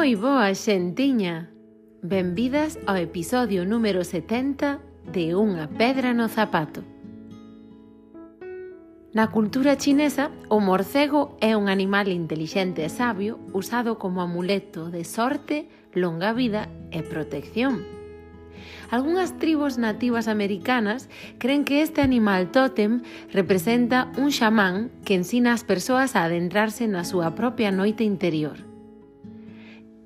Moi boa xentiña! Benvidas ao episodio número 70 de Unha pedra no zapato. Na cultura chinesa, o morcego é un animal intelixente e sabio usado como amuleto de sorte, longa vida e protección. Algunhas tribos nativas americanas creen que este animal tótem representa un xamán que ensina ás persoas a adentrarse na súa propia noite interior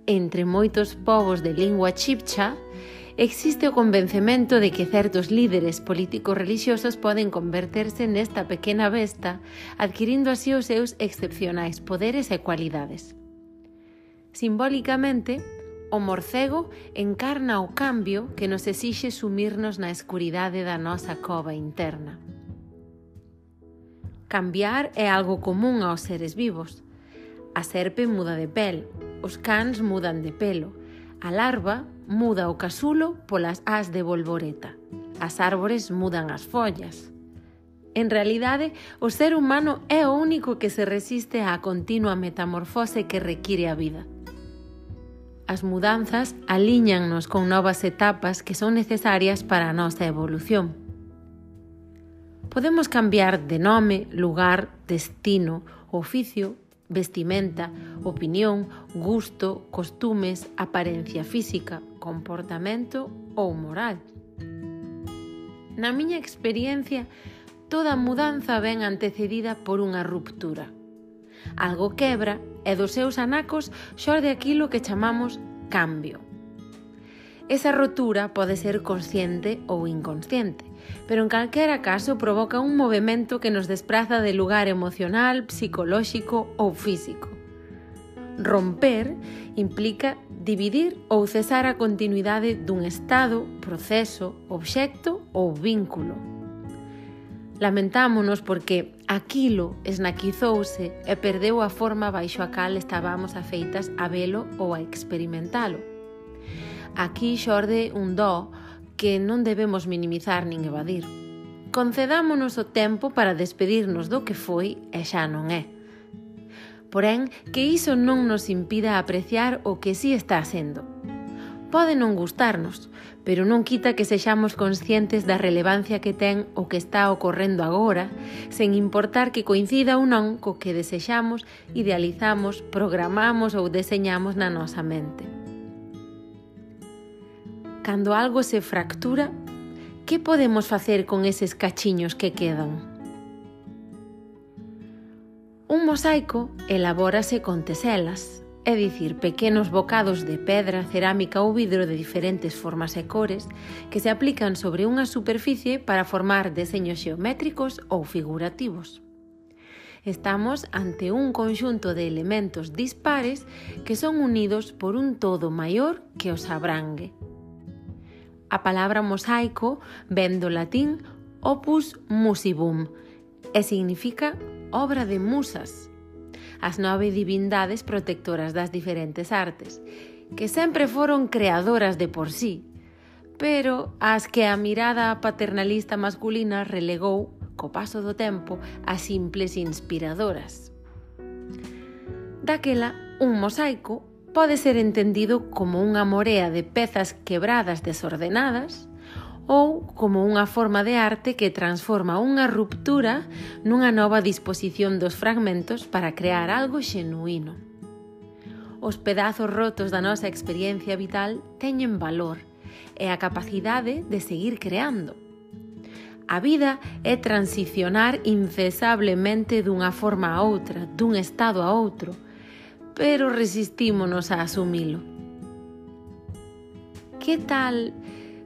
entre moitos povos de lingua chipcha, existe o convencemento de que certos líderes políticos relixiosos poden converterse nesta pequena besta, adquirindo así os seus excepcionais poderes e cualidades. Simbólicamente, o morcego encarna o cambio que nos exixe sumirnos na escuridade da nosa cova interna. Cambiar é algo común aos seres vivos – A serpe muda de pel, os cans mudan de pelo, a larva muda o casulo polas as de volvoreta, as árbores mudan as follas. En realidade, o ser humano é o único que se resiste á continua metamorfose que require a vida. As mudanzas alíñannos con novas etapas que son necesarias para a nosa evolución. Podemos cambiar de nome, lugar, destino, oficio vestimenta, opinión, gusto, costumes, aparencia física, comportamento ou moral. Na miña experiencia, toda mudanza ven antecedida por unha ruptura. Algo quebra e dos seus anacos xorde aquilo que chamamos cambio. Esa rotura pode ser consciente ou inconsciente pero en calquera caso provoca un movimento que nos despraza de lugar emocional, psicolóxico ou físico. Romper implica dividir ou cesar a continuidade dun estado, proceso, obxecto ou vínculo. Lamentámonos porque aquilo esnaquizouse e perdeu a forma baixo a cal estábamos afeitas a velo ou a experimentalo. Aquí xorde un dó que non debemos minimizar nin evadir. Concedámonos o tempo para despedirnos do que foi e xa non é. Porén, que iso non nos impida apreciar o que sí está sendo. Pode non gustarnos, pero non quita que sexamos conscientes da relevancia que ten o que está ocorrendo agora, sen importar que coincida ou non co que desexamos, idealizamos, programamos ou deseñamos na nosa mente. Cando algo se fractura, que podemos facer con eses cachiños que quedan? Un mosaico elabórase con teselas, é dicir, pequenos bocados de pedra, cerámica ou vidro de diferentes formas e cores que se aplican sobre unha superficie para formar deseños xeométricos ou figurativos. Estamos ante un conxunto de elementos dispares que son unidos por un todo maior que os abrangue. A palabra mosaico ven do latín opus musibum e significa obra de musas, as nove divindades protectoras das diferentes artes, que sempre foron creadoras de por sí, pero as que a mirada paternalista masculina relegou co paso do tempo a simples inspiradoras. Daquela, un mosaico pode ser entendido como unha morea de pezas quebradas desordenadas ou como unha forma de arte que transforma unha ruptura nunha nova disposición dos fragmentos para crear algo xenuíno. Os pedazos rotos da nosa experiencia vital teñen valor e a capacidade de seguir creando. A vida é transicionar incesablemente dunha forma a outra, dun estado a outro, pero resistímonos a asumilo. Que tal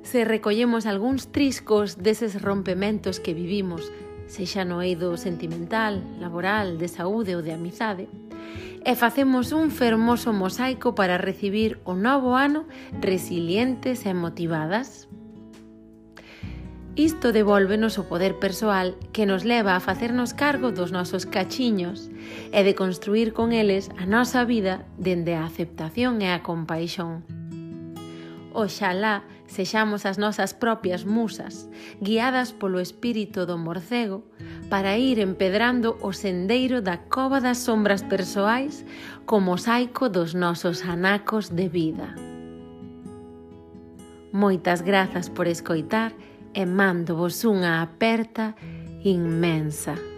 se recollemos algúns triscos deses rompementos que vivimos, sexa no eido sentimental, laboral, de saúde ou de amizade, eh? e facemos un fermoso mosaico para recibir o novo ano resilientes e motivadas? Isto devolvenos o poder persoal que nos leva a facernos cargo dos nosos cachiños e de construir con eles a nosa vida dende a aceptación e a compaixón. Oxalá sexamos as nosas propias musas, guiadas polo espírito do morcego, para ir empedrando o sendeiro da cova das sombras persoais como mosaico dos nosos anacos de vida. Moitas grazas por escoitar e e mándovos unha aperta inmensa.